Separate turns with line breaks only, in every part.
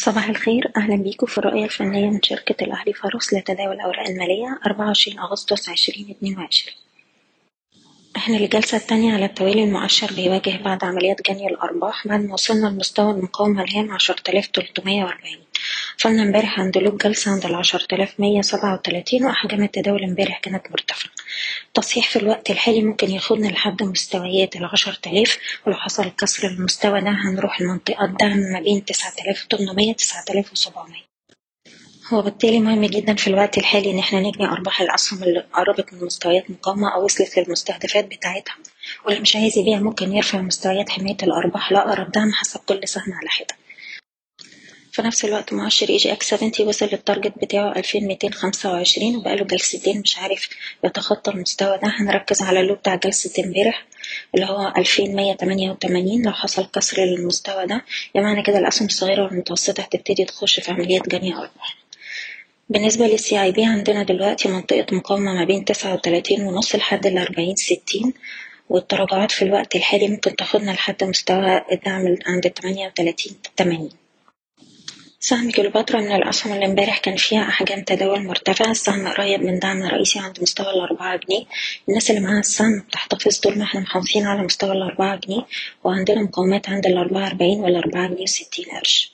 صباح الخير. أهلا بيكم في الرؤية الفنية من شركة الأهلي فاروس لتداول الأوراق المالية 24 أغسطس 2022 إحنا الجلسة التانية على التوالي المؤشر بيواجه بعد عمليات جني الأرباح بعد ما وصلنا لمستوى المقاومة الهام 10340 وصلنا امبارح عند لوب جلسة عند العشرة آلاف مية سبعة وتلاتين وأحجام التداول امبارح كانت مرتفعة. التصحيح في الوقت الحالي ممكن ياخدنا لحد مستويات العشرة آلاف ولو حصل كسر المستوى ده هنروح لمنطقة دعم ما بين تسعة آلاف وتمنمية تسعة آلاف وسبعمية. هو بالتالي مهم جدا في الوقت الحالي إن إحنا نجني أرباح الأسهم اللي قربت من مستويات مقاومة أو وصلت للمستهدفات بتاعتها. واللي مش عايز يبيع ممكن يرفع مستويات حماية الأرباح لأقرب دعم حسب كل سهم على حدة. في نفس الوقت مؤشر EGX 70 وصل لل target بتاعه 2225 وبقاله جلستين مش عارف يتخطى المستوى ده. هنركز على ال low بتاع جلسة امبارح اللي هو 2188 لو حصل كسر للمستوى ده. يبقى معنى كده الأسهم الصغيرة والمتوسطة هتبتدي تخش في عمليات جني أرباح بالنسبة لل CIB عندنا دلوقتي منطقة مقاومة ما بين تسعة وتلاتين ونص لحد الأربعين ستين والتراجعات في الوقت الحالي ممكن تاخدنا لحد مستوى الدعم عند تمانية وتلاتين تمانين. سهم كليوباترا من الأسهم اللي امبارح كان فيها أحجام تداول مرتفعة السهم قريب من دعم رئيسي عند مستوى الأربعة جنيه. الناس اللي معاها السهم بتحتفظ طول ما إحنا محافظين على مستوى الأربعة جنيه وعندنا مقاومات عند الأربعة أربعين والأربعة جنيه وستين قرش.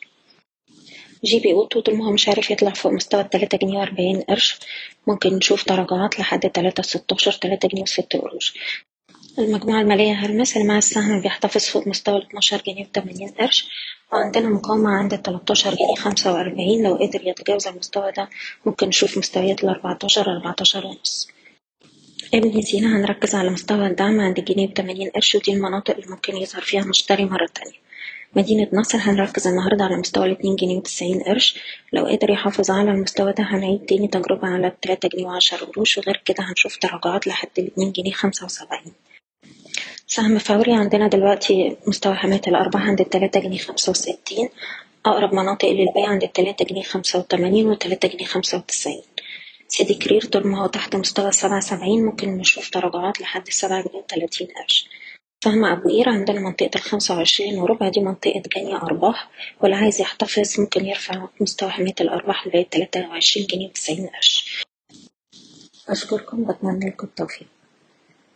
GB Auto طول ما هو مش عارف يطلع فوق مستوى التلاتة جنيه وأربعين قرش. ممكن نشوف تراجعات لحد تلاتة ستاشر تلاتة جنيه وست قروش. المجموعة المالية هرمس اللي مع السهم بيحتفظ فوق مستوى الاتناشر جنيه وتمانين قرش. وعندنا مقاومة عند التلاتاشر جنيه خمسة وأربعين لو قدر يتجاوز المستوى ده ممكن نشوف مستويات الأربعتاشر أربعتاشر ونص. ابن سينا هنركز على مستوى الدعم عند جنيه وتمانين قرش ودي المناطق اللي ممكن يظهر فيها مشتري مرة تانية. مدينة نصر هنركز النهاردة على مستوى الاتنين جنيه وتسعين قرش. لو قدر يحافظ على المستوى ده هنعيد تاني تجربة على التلاتة جنيه وعشر قروش وغير كده هنشوف تراجعات لحد الاتنين جنيه خمسة وسبعين. سهم فوري عندنا دلوقتي مستوى حماية الأرباح عند التلاتة جنيه خمسة وستين أقرب مناطق للبيع عند التلاتة جنيه خمسة وتمانين والتلاتة جنيه خمسة وتسعين. سيدي كرير طول ما هو تحت مستوى السبعة سبعين ممكن نشوف تراجعات لحد السبعة جنيه وتلاتين قرش. سهم أبو قير عندنا منطقة الخمسة وعشرين وربع دي منطقة جني أرباح واللي عايز يحتفظ ممكن يرفع مستوى حماية الأرباح لغاية تلاتة وعشرين جنيه وتسعين قرش. أشكركم بتمنى لكم التوفيق.